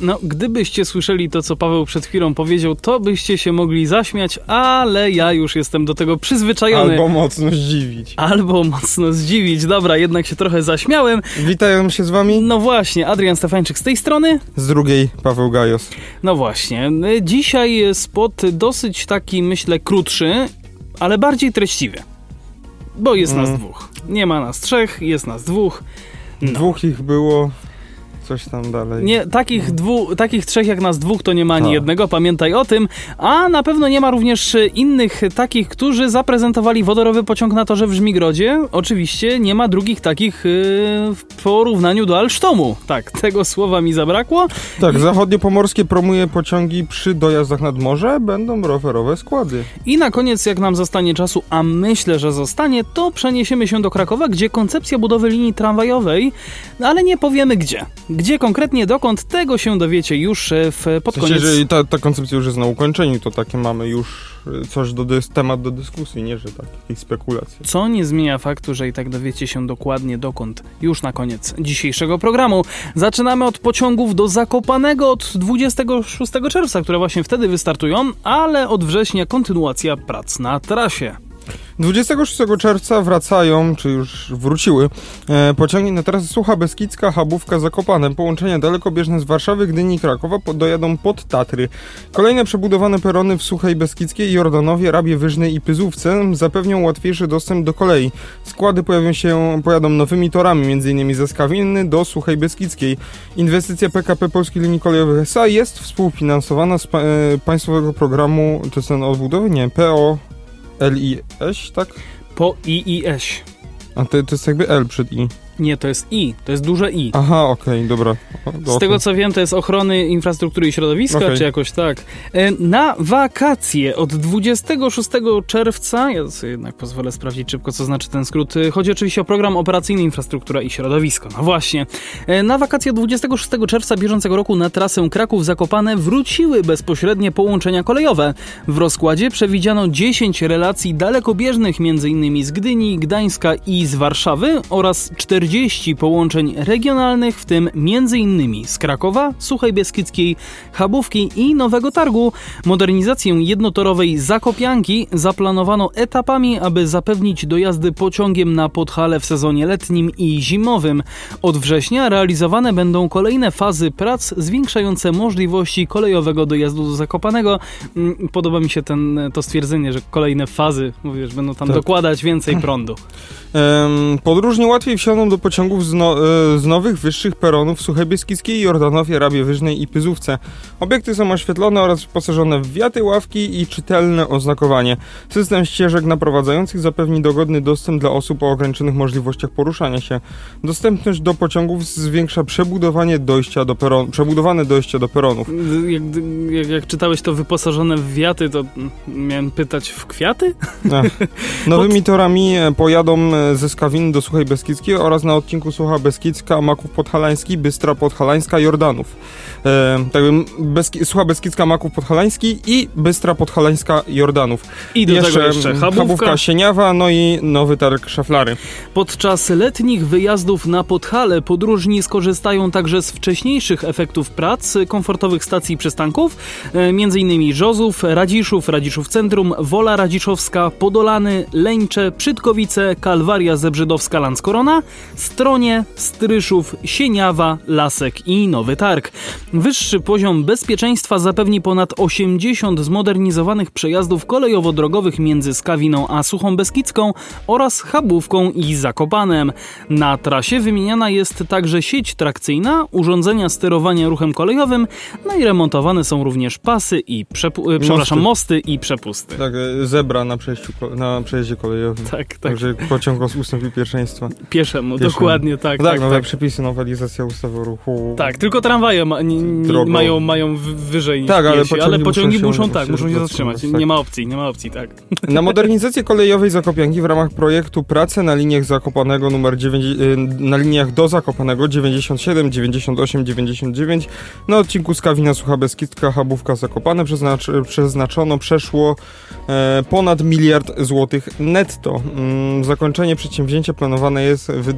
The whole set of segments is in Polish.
No, gdybyście słyszeli to, co Paweł przed chwilą powiedział, to byście się mogli zaśmiać, ale ja już jestem do tego przyzwyczajony. Albo mocno zdziwić. Albo mocno zdziwić. Dobra, jednak się trochę zaśmiałem. Witają się z wami. No właśnie, Adrian Stefańczyk z tej strony. Z drugiej Paweł Gajos. No właśnie, dzisiaj spot dosyć taki, myślę, krótszy, ale bardziej treściwy. Bo jest Mm. nas dwóch. Nie ma nas trzech, jest nas dwóch. No. Dwóch ich było. Coś tam dalej. Nie, takich, dwu, takich trzech jak nas dwóch to nie ma ani Tak. jednego, pamiętaj o tym. A na pewno nie ma również e, innych takich, którzy zaprezentowali wodorowy pociąg na torze w Żmigrodzie. Oczywiście nie ma drugich takich e, w porównaniu do Alsztomu. Tak, tego słowa mi zabrakło. Tak, zachodniopomorskie promuje pociągi przy dojazdach nad morze. Będą rowerowe składy. I na koniec, jak nam zostanie czasu, a myślę, że zostanie, to przeniesiemy się do Krakowa, gdzie koncepcja budowy linii tramwajowej, no ale nie powiemy gdzie. Gdzie konkretnie, dokąd, tego się dowiecie już e, w, pod W sensie, koniec. jeżeli ta, ta koncepcja już jest na ukończeniu, to takie mamy już y, coś do dys- temat do dyskusji, nie, że tak, jakieś spekulacje. Co nie zmienia faktu, że i tak dowiecie się dokładnie dokąd. Już na koniec dzisiejszego programu. Zaczynamy od pociągów do Zakopanego od 26 czerwca, które właśnie wtedy wystartują, ale od września kontynuacja prac na trasie. 26 czerwca wracają, czy już wróciły, e, pociągi na trasę Sucha Beskidzka, Chabówka, Zakopane. Połączenia dalekobieżne z Warszawy, Gdyni i Krakowa dojadą pod Tatry. Kolejne przebudowane perony w Suchej Beskidzkiej, Jordanowie, Rabie Wyżnej i Pyzówce zapewnią łatwiejszy dostęp do kolei. Składy pojawią się, pojadą nowymi torami, m.in. ze Skawiny do Suchej Beskidzkiej. Inwestycja PKP Polskich Linii Kolejowych S.A. jest współfinansowana z pa- e, państwowego programu, to jest ten odbudowy? Nie, PO... LIS, tak? Po IIS. A to, to jest jakby L przed I. Nie, to jest I, to jest duże I. Aha, okej, dobra. O, Z tego co wiem, to jest ochrony infrastruktury i środowiska, Okej. czy jakoś tak. E, Na wakacje od 26 czerwca, ja sobie jednak pozwolę sprawdzić szybko, co znaczy ten skrót. E, Chodzi oczywiście o program operacyjny Infrastruktura i Środowisko. No właśnie. E, Na wakacje 26 czerwca bieżącego roku na trasę Kraków-Zakopane wróciły bezpośrednie połączenia kolejowe. W rozkładzie przewidziano 10 relacji dalekobieżnych, m.in. z Gdyni, Gdańska i z Warszawy oraz 40 połączeń regionalnych, w tym m.in. z Krakowa, Suchej Beskidzkiej, Chabówki i Nowego Targu. Modernizację jednotorowej Zakopianki zaplanowano etapami, aby zapewnić dojazdy pociągiem na Podhale w sezonie letnim i zimowym. Od września realizowane będą kolejne fazy prac zwiększające możliwości kolejowego dojazdu do Zakopanego. Mm, Podoba mi się ten, to stwierdzenie, że kolejne fazy, mówisz, będą tam Tak. dokładać więcej prądu. Podróżni łatwiej wsiądą do pociągów z, no, e, z nowych, wyższych peronów w Suchej Beskidzkiej, Jordanowie, Rabie Wyżnej i Pyzówce. Obiekty są oświetlone oraz wyposażone w wiaty, ławki i czytelne oznakowanie. System ścieżek naprowadzających zapewni dogodny dostęp dla osób o ograniczonych możliwościach poruszania się. Dostępność do pociągów zwiększa przebudowanie dojścia do peron, przebudowane dojścia do peronów. Jak, jak, jak czytałeś to wyposażone w wiaty, to miałem pytać w kwiaty? Ach. Nowymi torami e, pojadą e, ze Skawin do Suchej Beskidzkiej oraz na odcinku Sucha Beskidzka, Maków Podhalański, Bystra Podhalańska, Jordanów. E, tak bym, Beski, Sucha Beskidzka, Maków Podhalański i Bystra Podhalańska, Jordanów. I do tego jeszcze mm, Chabówka. Sieniawa, no i Nowy Targ Szaflary. Podczas letnich wyjazdów na Podhale podróżni skorzystają także z wcześniejszych efektów prac komfortowych stacji przystanków, e, m.in. Żozów, Radziszów, Radziszów Centrum, Wola Radziszowska, Podolany, Leńcze, Przytkowice, Kalwaria Zebrzydowska Lanskorona, Stronie, Stryszów, Sieniawa, Lasek i Nowy Targ. Wyższy poziom bezpieczeństwa zapewni ponad 80 zmodernizowanych przejazdów kolejowo-drogowych między Skawiną a Suchą Beskidzką oraz Chabówką i Zakopanem. Na trasie wymieniana jest także sieć trakcyjna, urządzenia sterowania ruchem kolejowym, no i remontowane są również pasy i przepu- e, przepraszam, mosty i przepusty. Tak, e, zebra na, przejściu, na przejeździe kolejowym. Tak, tak, Także pociąg ustąpi pierwszeństwa. Pieszemu, Dokładnie, tak. No tak, tak, nowe tak. przepisy, nowelizacja ustawy o ruchu. Tak, tylko tramwaje ma, mają, mają wyżej Tak, ale piesi, ale pociągi pociągi muszą muszą, tak, muszą się zatrzymać, tak. Nie ma opcji, nie ma opcji, tak. Na modernizację kolejowej Zakopianki w ramach projektu prace na liniach Zakopanego numer 9, y, na liniach do Zakopanego 97, 98, 99 na odcinku Skawina Sucha Beskidzka, Chabówka Zakopane przeznacz, przeznaczono przeszło e, ponad miliard złotych netto. Mm, zakończenie przedsięwzięcia planowane jest w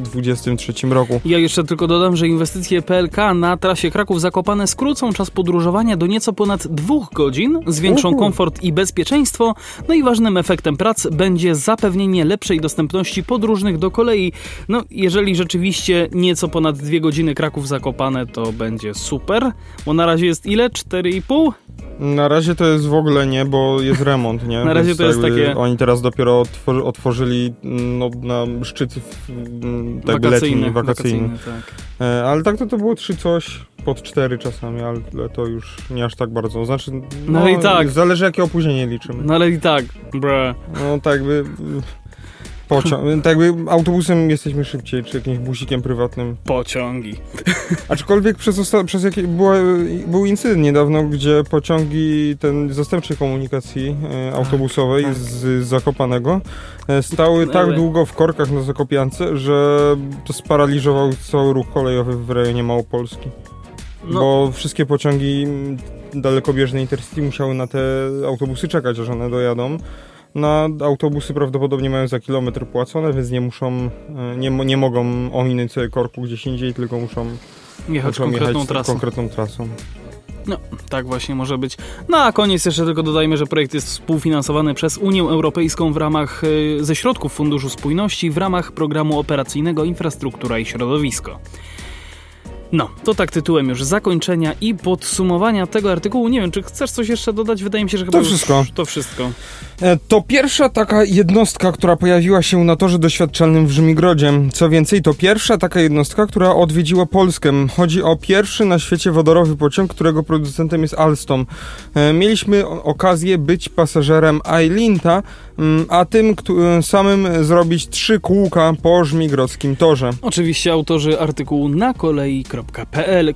2023 roku. Ja jeszcze tylko dodam, że inwestycje PLK na trasie Kraków-Zakopane skrócą czas podróżowania do nieco ponad dwóch godzin, zwiększą Uhu. komfort i bezpieczeństwo, no i ważnym efektem prac będzie zapewnienie lepszej dostępności podróżnych do kolei. No, jeżeli rzeczywiście nieco ponad dwie godziny Kraków-Zakopane, to będzie super, bo na razie jest ile? 4,5? Na razie to jest w ogóle nie, bo jest remont, nie? Na razie Więc to jest takie- Oni teraz dopiero otworzy, otworzyli mm, no, na szczyt w- tak jakby letni, wakacyjny. tak. E, ale tak to to było trzy coś pod cztery czasami, ale to już nie aż tak bardzo. Znaczy, no, No i tak. Zależy jakie opóźnienie liczymy. No ale i tak, bruh. No tak jakby... Pociąg, tak jakby autobusem jesteśmy szybciej, czy jakimś busikiem prywatnym. Pociągi. Aczkolwiek przez, osta- przez jakie, była, był incydent niedawno, gdzie pociągi ten zastępczej komunikacji e, autobusowej tak. z Zakopanego e, stały tak długo w korkach na Zakopiance, że to sparaliżował cały ruch kolejowy w rejonie Małopolski. No. Bo wszystkie pociągi mm, dalekobieżne Intercity musiały na te autobusy czekać, aż one dojadą. Na autobusy prawdopodobnie mają za kilometr płacone, więc nie muszą, e, nie, nie mogą ominąć sobie korku gdzieś indziej, tylko muszą Jechać muszą konkretną jechać trasą. konkretną trasą. No, tak właśnie może być. No a koniec jeszcze tylko dodajmy, że projekt jest współfinansowany przez Unię Europejską w ramach y, ze środków Funduszu Spójności w ramach programu operacyjnego Infrastruktura i Środowisko. No, to tak tytułem już zakończenia i podsumowania tego artykułu. Nie wiem, czy chcesz coś jeszcze dodać? Wydaje mi się, że chyba już wszystko. To wszystko. E, To pierwsza taka jednostka, która pojawiła się na torze doświadczalnym w Żmigrodzie. Co więcej, to pierwsza taka jednostka, która odwiedziła Polskę. Chodzi o pierwszy na świecie wodorowy pociąg, którego producentem jest Alstom. E, Mieliśmy okazję być pasażerem Eilinta, mm, a tym któ- samym zrobić trzy kółka po żmigrodzkim torze. Oczywiście autorzy artykułu na kolei.pl.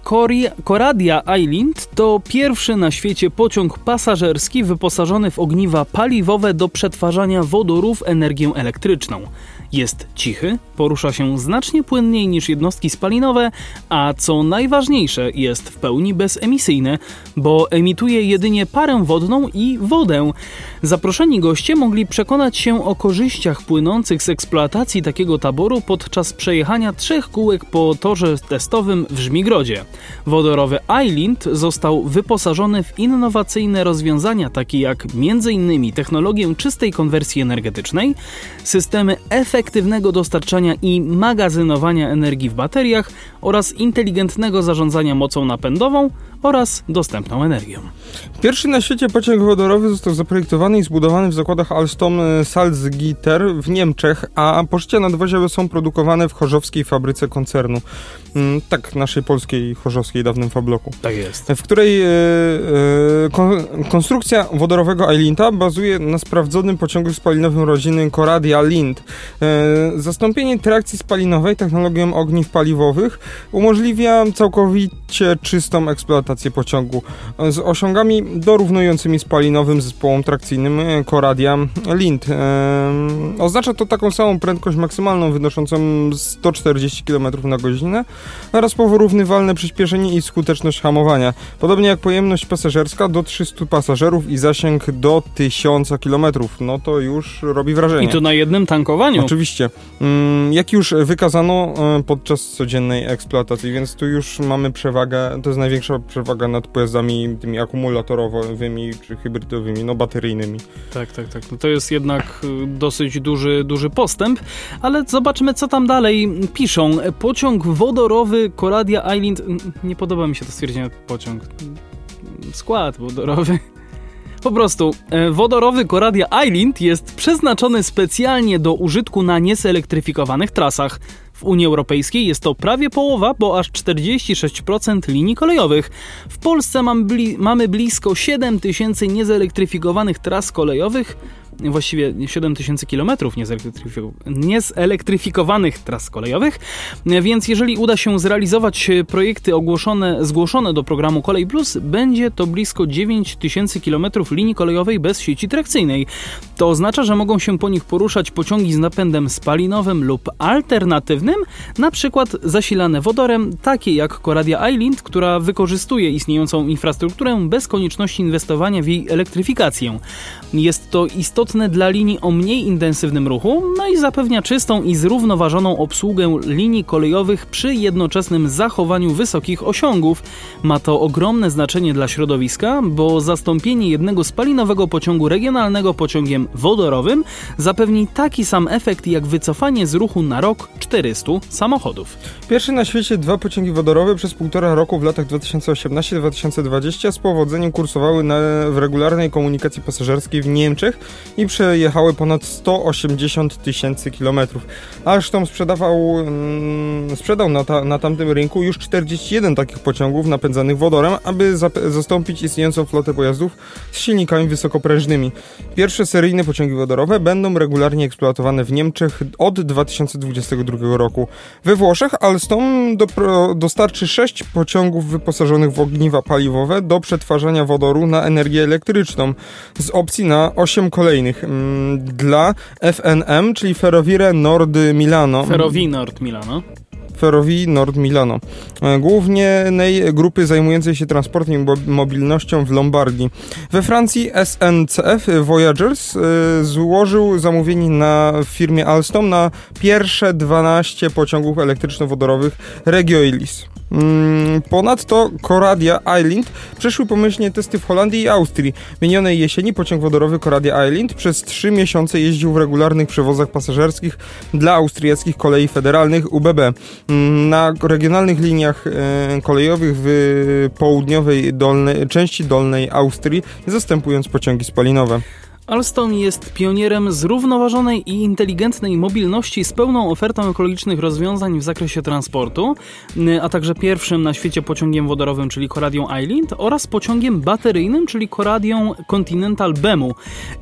Coradia Island to pierwszy na świecie pociąg pasażerski wyposażony w ogniwa paliwowe do przetwarzania wodoru w energię elektryczną. Jest cichy, porusza się znacznie płynniej niż jednostki spalinowe, a co najważniejsze, jest w pełni bezemisyjny, bo emituje jedynie parę wodną i wodę. Zaproszeni goście mogli przekonać się o korzyściach płynących z eksploatacji takiego taboru podczas przejechania trzech kółek po torze testowym w Żmigrodzie. Wodorowy Island został wyposażony w innowacyjne rozwiązania takie jak m.in. technologię czystej konwersji energetycznej, systemy efektywnego dostarczania i magazynowania energii w bateriach oraz inteligentnego zarządzania mocą napędową oraz dostępną energią. Pierwszy na świecie pociąg wodorowy został zaprojektowany i zbudowany w zakładach Alstom e, Salzgitter w Niemczech, a poszcie nadwoziowe są produkowane w chorzowskiej fabryce koncernu. Mm, Tak, naszej polskiej, chorzowskiej dawnym fabloku. Tak jest. w której e, kon, konstrukcja wodorowego Eilinta bazuje na sprawdzonym pociągu spalinowym rodziny Coradia Lind. Zastąpienie trakcji spalinowej technologią ogniw paliwowych umożliwia całkowicie czystą eksploatację pociągu z osiągami dorównującymi spalinowym zespołom trakcyjnym e, Coradia Lind. E, oznacza to taką samą prędkość maksymalną wynoszącą 140 km na godzinę oraz porównywalne przyspieszenie i skuteczność hamowania. Podobnie jak pojemność pasażerska do 300 pasażerów i zasięg do 1000 km. No to już robi wrażenie. I to na jednym tankowaniu. Oczywiście. Mm, Jak już wykazano e, podczas codziennej eksploatacji, więc tu już mamy przewagę, to jest największa przewaga nad pojazdami tymi akumulatorowymi czy hybrydowymi, no bateryjnymi. Tak, tak, tak. No to jest jednak y, dosyć duży, duży postęp, ale zobaczmy, co tam dalej piszą. Pociąg wodorowy Coradia Island. Nie podoba mi się to stwierdzenie pociąg. Skład wodorowy. Po prostu, e, wodorowy Coradia Island jest przeznaczony specjalnie do użytku na nieselektryfikowanych trasach. W Unii Europejskiej jest to prawie połowa, bo aż 46% linii kolejowych. W Polsce mam bli- mamy blisko 7 tysięcy niezelektryfikowanych tras kolejowych, właściwie 7 tysięcy kilometrów niezelektryfikowanych tras kolejowych, więc jeżeli uda się zrealizować projekty ogłoszone, zgłoszone do programu Kolej Plus, będzie to blisko 9 tysięcy kilometrów linii kolejowej bez sieci trakcyjnej. To oznacza, że mogą się po nich poruszać pociągi z napędem spalinowym lub alternatywnym, na przykład zasilane wodorem, takie jak Coradia Island, która wykorzystuje istniejącą infrastrukturę bez konieczności inwestowania w jej elektryfikację. Jest to istotne dla linii o mniej intensywnym ruchu, no i zapewnia czystą i zrównoważoną obsługę linii kolejowych przy jednoczesnym zachowaniu wysokich osiągów. Ma to ogromne znaczenie dla środowiska, bo zastąpienie jednego spalinowego pociągu regionalnego pociągiem wodorowym zapewni taki sam efekt jak wycofanie z ruchu na rok 400 samochodów. Pierwszy na świecie dwa pociągi wodorowe przez półtora roku w latach 2018-2020 z powodzeniem kursowały na, w regularnej komunikacji pasażerskiej w Niemczech i przejechały ponad 180 tysięcy kilometrów. Alstom sprzedawał, mm, sprzedał na, ta, na tamtym rynku już 41 takich pociągów napędzanych wodorem, aby zastąpić istniejącą flotę pojazdów z silnikami wysokoprężnymi. Pierwsze seryjne pociągi wodorowe będą regularnie eksploatowane w Niemczech od 2022 roku. We Włoszech Alstom do, dostarczy 6 pociągów wyposażonych w ogniwa paliwowe do przetwarzania wodoru na energię elektryczną z opcji na 8 kolejnych mm, dla FNM, czyli Ferrovire Nord Milano. Ferrovie Nord Milano. Ferrovii Nord Milano, e, głównej grupy zajmującej się transportem i mobilnością w Lombardii. We Francji SNCF Voyagers e, złożył zamówienie na firmie Alstom na pierwsze 12 pociągów elektryczno-wodorowych Regio Ilis. Mm, ponadto Coradia Island przeszły pomyślnie testy w Holandii i Austrii. Minionej jesieni pociąg wodorowy Coradia Island przez 3 miesiące jeździł w regularnych przewozach pasażerskich dla austriackich kolei federalnych UBB. Mm, na regionalnych liniach e, kolejowych w południowej dolnej, części dolnej Austrii, zastępując pociągi spalinowe. Alstom jest pionierem zrównoważonej i inteligentnej mobilności z pełną ofertą ekologicznych rozwiązań w zakresie transportu, a także pierwszym na świecie pociągiem wodorowym, czyli Coradią Island oraz pociągiem bateryjnym, czyli Coradią Continental BEMU.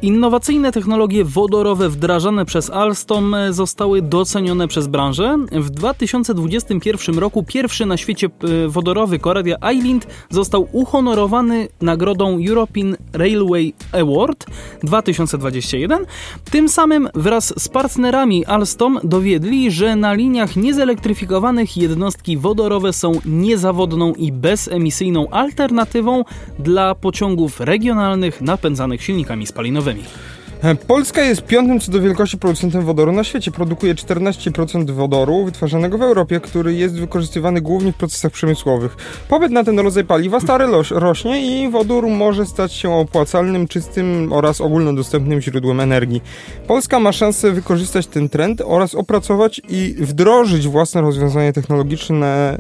Innowacyjne technologie wodorowe wdrażane przez Alstom zostały docenione przez branżę. W 2021 roku pierwszy na świecie e, wodorowy Coradia Island został uhonorowany nagrodą European Railway Award 2021. Tym samym wraz z partnerami Alstom dowiedli, że na liniach niezelektryfikowanych jednostki wodorowe są niezawodną i bezemisyjną alternatywą dla pociągów regionalnych napędzanych silnikami spalinowymi. E, Polska jest piątym co do wielkości producentem wodoru na świecie. Produkuje 14% wodoru wytwarzanego w Europie, który jest wykorzystywany głównie w procesach przemysłowych. Popyt na ten rodzaj paliwa stary rośnie i wodór może stać się opłacalnym, czystym oraz ogólnodostępnym źródłem energii. Polska ma szansę wykorzystać ten trend oraz opracować i wdrożyć własne rozwiązania technologiczne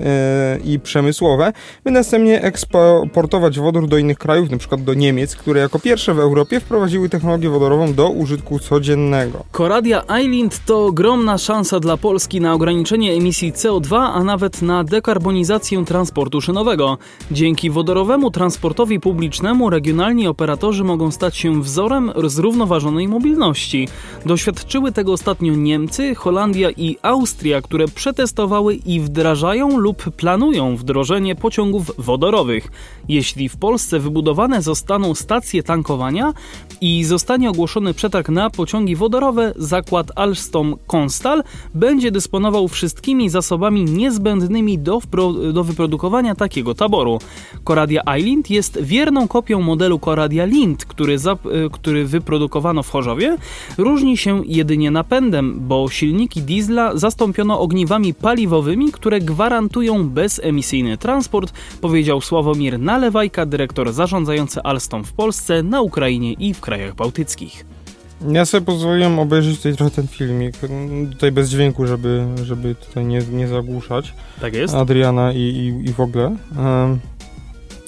yy, i przemysłowe, by następnie eksportować wodór do innych krajów, np. do Niemiec, które jako pierwsze w Europie wprowadziły technologię wodorową do użytku codziennego. Coradia Island to ogromna szansa dla Polski na ograniczenie emisji CO2, a nawet na dekarbonizację transportu szynowego. Dzięki wodorowemu transportowi publicznemu regionalni operatorzy mogą stać się wzorem zrównoważonej mobilności. Doświadczyły tego ostatnio Niemcy, Holandia i Austria, które przetestowały i wdrażają lub planują wdrożenie pociągów wodorowych. Jeśli w Polsce wybudowane zostaną stacje tankowania i zostanie ogłoszone ogłoszony przetarg na pociągi wodorowe, zakład Alstom Konstal będzie dysponował wszystkimi zasobami niezbędnymi do, do wyprodukowania takiego taboru. Coradia Island jest wierną kopią modelu Coradia Lind, który, e, który wyprodukowano w Chorzowie. Różni się jedynie napędem, bo silniki diesla zastąpiono ogniwami paliwowymi, które gwarantują bezemisyjny transport, powiedział Sławomir Nalewajka, dyrektor zarządzający Alstom w Polsce, na Ukrainie i w krajach bałtyckich. Ja sobie pozwoliłem obejrzeć tutaj trochę ten filmik, tutaj bez dźwięku, żeby, żeby tutaj nie, nie zagłuszać. Tak jest. Adriana i, i, i w ogóle. Um,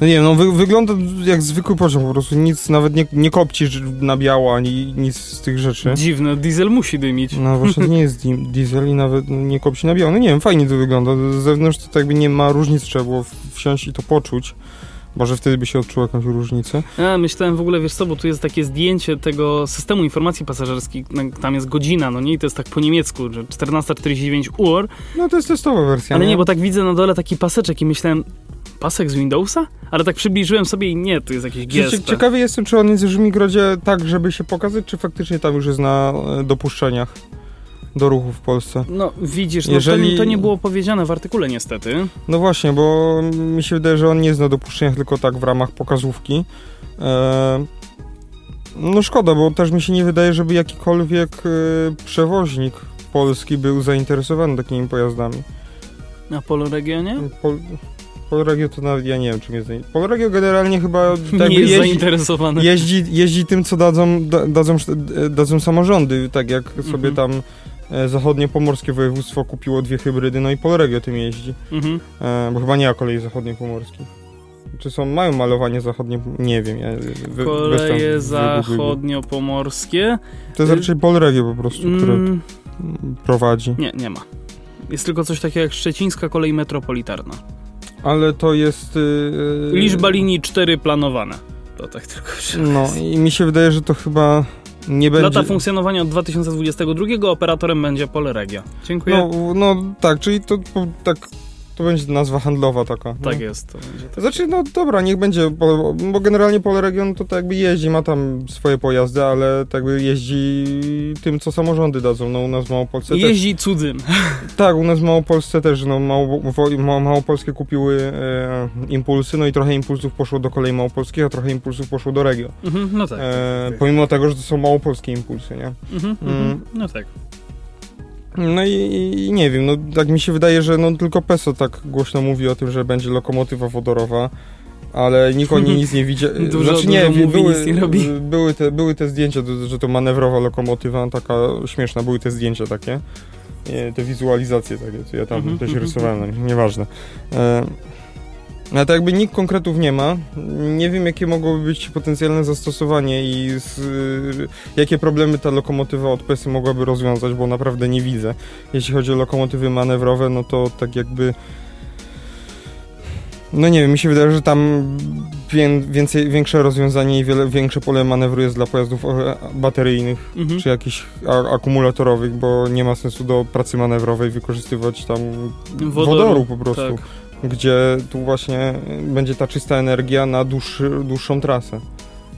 no nie wiem, no wy, wygląda jak zwykły pociąg, po prostu nic, nawet nie, nie kopci na biało, ani nic z tych rzeczy. Dziwne, diesel musi dymić. No właśnie nie jest diesel i nawet nie kopci na biało. No nie wiem, fajnie to wygląda. Z zewnątrz to tak jakby nie ma różnic, trzeba było wsiąść i to poczuć. Może wtedy by się odczuło jakąś różnicę. Ja myślałem w ogóle, wiesz co, bo tu jest takie zdjęcie tego systemu informacji pasażerskich, no, tam jest godzina, no nie, i to jest tak po niemiecku, że 14.49 Uhr, No to jest testowa wersja, ale nie, bo tak widzę na dole taki paseczek i myślałem, pasek z Windowsa? Ale tak przybliżyłem sobie i nie, to jest jakiś GSP. Ciekawy jestem, czy on jest w Żmigrodzie tak, żeby się pokazać, czy faktycznie tam już jest na e, dopuszczeniach do ruchu w Polsce. No widzisz, no Jeżeli- to, to nie było powiedziane w artykule niestety. No właśnie, bo mi się wydaje, że on nie jest na dopuszczeniach, tylko tak w ramach pokazówki. E, no szkoda, bo też mi się nie wydaje, żeby jakikolwiek e, przewoźnik polski był zainteresowany takimi pojazdami. Na Poloregionie? Pol, Polregio to nawet ja nie wiem, czym jest. Polregio generalnie chyba tak nie jest jeździ, zainteresowany. jeździ, jeździ tym, co dadzą, da, dadzą, dadzą samorządy, tak jak sobie Mhm. tam e, zachodnie pomorskie województwo kupiło dwie hybrydy, no i Polregio tym jeździ. Mhm. E, bo chyba nie ma kolei zachodniej pomorskiej. Czy są, mają malowanie zachodnie, nie wiem. Ja, tam Koleje zachodnio-pomorskie. To jest raczej Polregio po prostu, które Mm, prowadzi. nie, nie ma. Jest tylko coś takiego jak Szczecińska Kolej Metropolitarna. Ale to jest... Yy, Liczba linii 4 planowane. To tak tylko. No i mi się wydaje, że to chyba nie będzie... Lata funkcjonowania od 2022 operatorem będzie Polregio. Dziękuję. No, no tak, czyli to tak, to będzie nazwa handlowa taka. tak no. jest. To będzie tak. Znaczy, no dobra, niech będzie, bo, bo generalnie Polregion to tak jakby jeździ, ma tam swoje pojazdy, ale tak jakby jeździ tym, co samorządy dadzą. No u nas w Małopolsce też. Jeździ cudzym. Tak, u nas w Małopolsce też, no Mało, Małopolskie kupiły e, impulsy, no i trochę impulsów poszło do kolei małopolskich, a trochę impulsów poszło do Regio. Mhm, no tak. E, pomimo tego, że to są małopolskie impulsy, nie? Mhm, mm. mhm, no tak. No i, i nie wiem, no tak mi się wydaje, że no tylko PESO tak głośno mówi o tym, że będzie lokomotywa wodorowa, ale nikt o niej nic nie widział. Dużo- znaczy nie, dużo mówi, były, nie robi. były, te, były te zdjęcia, to- że to manewrowa lokomotywa, taka śmieszna, były te zdjęcia takie, e, te wizualizacje takie, co ja tam Mhm, też mhm, rysowałem, no, nieważne. E, ale tak jakby nikt konkretów nie ma. Nie wiem, jakie mogłoby być potencjalne zastosowanie i z, y, jakie problemy ta lokomotywa od PESy mogłaby rozwiązać, bo naprawdę nie widzę. Jeśli chodzi o lokomotywy manewrowe, no to tak jakby... No nie wiem, mi się wydaje, że tam wię, więcej, większe rozwiązanie i wiele, większe pole manewru jest dla pojazdów e, bateryjnych Mhm. czy jakichś akumulatorowych, bo nie ma sensu do pracy manewrowej wykorzystywać tam wodoru, po prostu Tak. Gdzie tu właśnie będzie ta czysta energia na dłuższą trasę.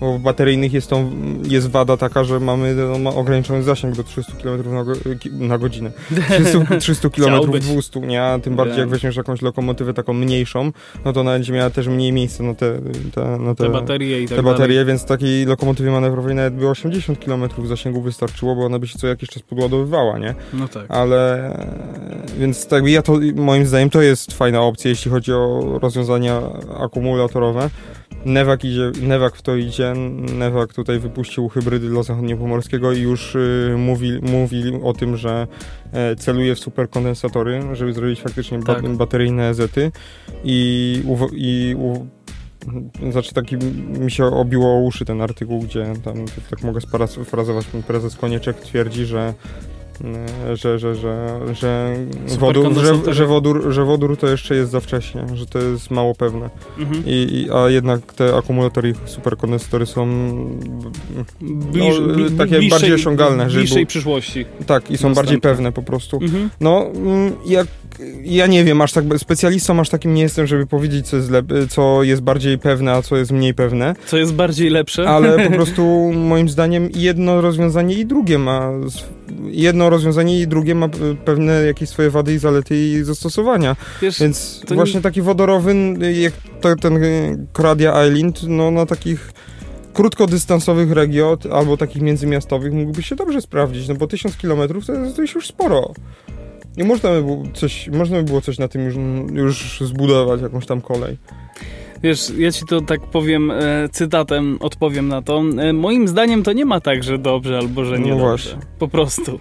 Bo w bateryjnych jest, tą, jest wada taka, że mamy no, ma ograniczony zasięg do 300 km na, go, na godzinę. 300, 300 km Chciałbyś. 200, nie? A tym bardziej jak weźmiesz jakąś lokomotywę taką mniejszą, no to ona będzie miała też mniej miejsca na te, te, na Te baterie i tak te dalej. baterie, więc takiej lokomotywie manewrowej nawet by 80 km zasięgu wystarczyło, bo ona by się co jakiś czas podładowywała, nie? No tak. Ale więc tak ja to moim zdaniem to jest fajna opcja, jeśli chodzi o rozwiązania akumulatorowe. Newak idzie, Newak w to idzie, Newak tutaj wypuścił hybrydy dla zachodniopomorskiego i już y, mówi, mówi o tym, że e, celuje w superkondensatory, żeby zrobić faktycznie ba- Tak. bateryjne zety i, uw- i u, znaczy taki mi się obiło o uszy ten artykuł, gdzie tam, tak mogę sparafrazować, prezes Konieczek twierdzi, że że, że, że, że, wodór, że, że, wodór, że wodór to jeszcze jest za wcześnie, że to jest mało pewne. Mhm. I, i, a jednak te akumulatory i superkondensatory są Bliż, no, bli- takie bliższej- bardziej osiągalne, bliższej był- przyszłości. tak i są Następne. bardziej pewne po prostu. Mhm. No, mm, jak, ja nie wiem, aż tak specjalistą aż takim nie jestem, żeby powiedzieć, co jest, lep- co jest bardziej pewne, a co jest mniej pewne, Co jest bardziej lepsze? ale po prostu moim zdaniem jedno rozwiązanie i drugie ma jedno rozwiązanie i drugie ma pewne jakieś swoje wady i zalety i zastosowania. Wiesz, Więc właśnie taki wodorowy, jak ten Coradia Island, no na takich krótkodystansowych regio albo takich międzymiastowych mógłby się dobrze sprawdzić, no bo 1000 km to, jest- to jest już sporo. I można by było coś, można by było coś na tym już, już zbudować, jakąś tam kolej. Wiesz, ja ci to tak powiem e, cytatem, odpowiem na to. E, moim zdaniem to nie ma tak, że dobrze albo że No nie dobrze. właśnie. Po prostu.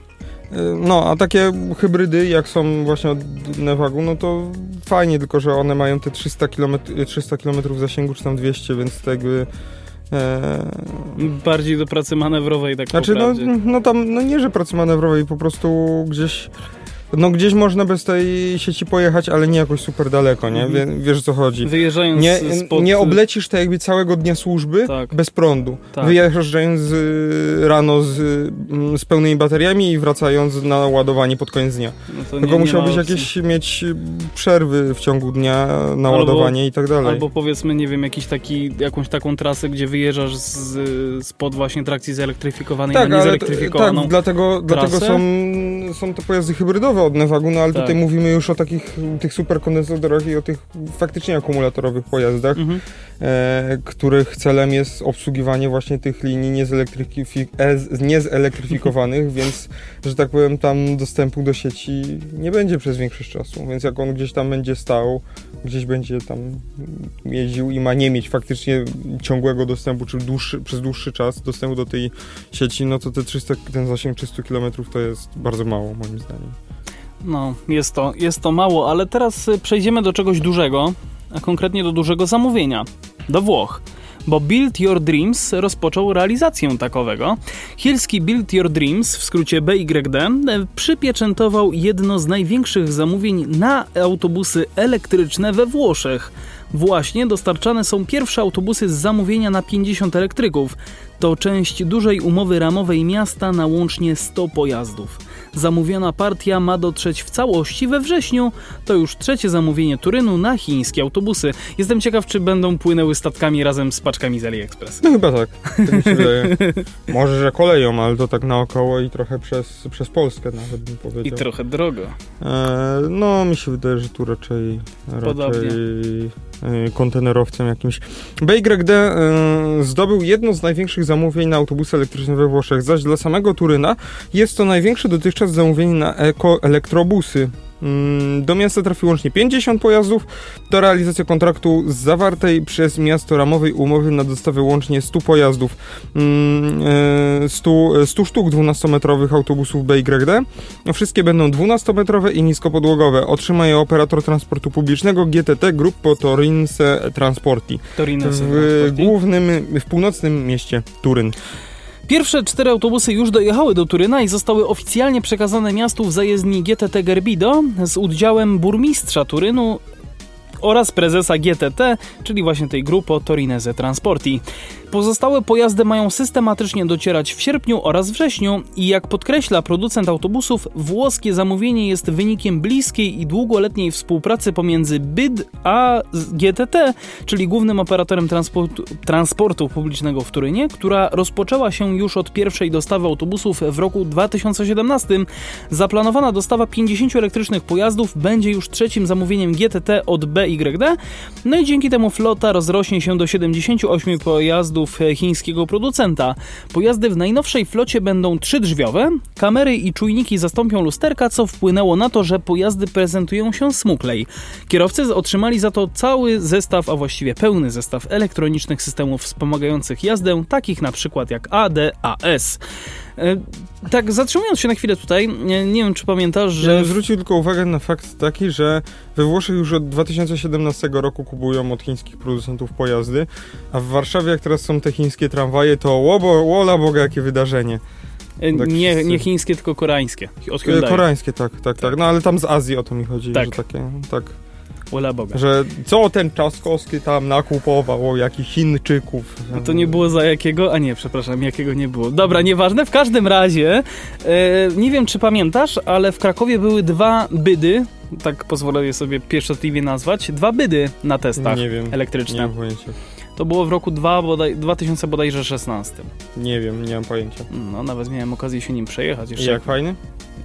E, No, a takie hybrydy, jak są właśnie od Nevagu, no to fajnie, tylko że one mają te 300 km, 300 km zasięgu, czy tam 200, więc to jakby... E, Bardziej do pracy manewrowej, tak Znaczy, no, no tam, no nie, że pracy manewrowej, po prostu gdzieś no gdzieś można bez tej sieci pojechać, ale nie jakoś super daleko, nie? Wie, Mhm. wiesz o co chodzi. Wyjeżdżając Nie, spod... nie oblecisz tak jakby całego dnia służby Tak. bez prądu. Tak. Wyjeżdżając y, rano z, y, z pełnymi bateriami i wracając na ładowanie pod koniec dnia. No nie- Tylko nie musiałbyś opcji. jakieś mieć y, przerwy w ciągu dnia na Albo- ładowanie i tak dalej. Albo powiedzmy, nie wiem, jakiś taki, jakąś taką trasę, gdzie wyjeżdżasz z, spod właśnie trakcji zelektryfikowanej tak, na niezelektryfikowaną. tak, dlatego, dlatego trasę? są, są te pojazdy hybrydowe od Nevagu, no ale Tak. tutaj mówimy już o takich tych superkondensatorach i o tych faktycznie akumulatorowych pojazdach, Mhm. e, których celem jest obsługiwanie właśnie tych linii niezelektryfi- e, niezelektryfikowanych, więc, że tak powiem, tam dostępu do sieci nie będzie przez większość czasu, więc jak on gdzieś tam będzie stał, gdzieś będzie tam jeździł i ma nie mieć faktycznie ciągłego dostępu, czy dłuższy, przez dłuższy czas dostępu do tej sieci, no to te 300, ten zasięg 300 km to jest bardzo mało moim zdaniem. No, jest to, jest to mało, ale teraz y, przejdziemy do czegoś dużego, a konkretnie do dużego zamówienia. Do Włoch. Bo Build Your Dreams rozpoczął realizację takowego. Chielski Build Your Dreams, w skrócie BYD, e, przypieczętował jedno z największych zamówień na autobusy elektryczne we Włoszech. Właśnie dostarczane są pierwsze autobusy z zamówienia na 50 elektryków. To część dużej umowy ramowej miasta na łącznie 100 pojazdów. Zamówiona partia ma dotrzeć w całości we wrześniu. To już trzecie zamówienie Turynu na chińskie autobusy. Jestem ciekaw, czy będą płynęły statkami razem z paczkami z AliExpress. No chyba tak, mi się wydaje. Może, że koleją, ale to tak naokoło i trochę przez, przez Polskę nawet bym I powiedział. trochę drogo. E, no, mi się wydaje, że tu raczej, Podobnie. raczej e, kontenerowcem jakimś. BYD e, zdobył jedno z największych zamówień na autobusy elektryczne we Włoszech, zaś dla samego Turyna jest to największe dotychczas zamówienie na eko-elektrobusy. Mm, Do miasta trafi łącznie 50 pojazdów. To realizacja kontraktu z zawartej przez miasto ramowej umowy na dostawę łącznie 100 pojazdów. Mm, e, 100, 100 sztuk 12-metrowych autobusów BYD. Wszystkie będą 12-metrowe i niskopodłogowe. Otrzyma je operator transportu publicznego GTT Gruppo Torinse Transporti w głównym, w północnym mieście Turyn. Pierwsze cztery autobusy już dojechały do Turyna i zostały oficjalnie przekazane miastu w zajezdni GTT Gerbido z udziałem burmistrza Turynu oraz prezesa GTT, czyli właśnie tej grupy Torinese Transporti. Pozostałe pojazdy mają systematycznie docierać w sierpniu oraz wrześniu i jak podkreśla producent autobusów, włoskie zamówienie jest wynikiem bliskiej i długoletniej współpracy pomiędzy BID a GTT, czyli głównym operatorem transportu, transportu publicznego w Turynie, która rozpoczęła się już od pierwszej dostawy autobusów w roku 2017. Zaplanowana dostawa 50 elektrycznych pojazdów będzie już trzecim zamówieniem GTT od BYD, no i dzięki temu flota rozrośnie się do 78 pojazdów chińskiego producenta. Pojazdy w najnowszej flocie będą trzydrzwiowe, kamery i czujniki zastąpią lusterka, co wpłynęło na to, że pojazdy prezentują się smuklej. Kierowcy otrzymali za to cały zestaw, a właściwie pełny zestaw elektronicznych systemów wspomagających jazdę, takich na przykład jak ADAS. E, Tak, zatrzymując się na chwilę tutaj, nie, nie wiem czy pamiętasz, Że że... zwrócił tylko uwagę na fakt taki, że we Włoszech już od 2017 roku kupują od chińskich producentów pojazdy, a w Warszawie jak teraz są te chińskie tramwaje, to łobo, wola Boga jakie wydarzenie. e, tak Nie, wszyscy- nie chińskie, tylko koreańskie. Od E, Hyundai. Koreańskie, tak, tak, tak. No ale tam z Azji o to mi chodzi, Tak. że takie, tak. Wola Boga. Że co ten Czaskowski tam nakupował, jakich Chińczyków. No to nie było za jakiego? A nie, przepraszam, jakiego nie było. Dobra, nieważne. W każdym razie, e, nie wiem czy pamiętasz, ale w Krakowie były dwa bydy, tak pozwolę je sobie pieszczotliwie nazwać, dwa bydy na testach Nie wiem, nie elektryczne. mam pojęcia. To było w roku 2 bodaj, 2000 bodajże 16. Nie wiem, nie mam pojęcia. No, nawet miałem okazję się nim przejechać I jeszcze. jak fajny?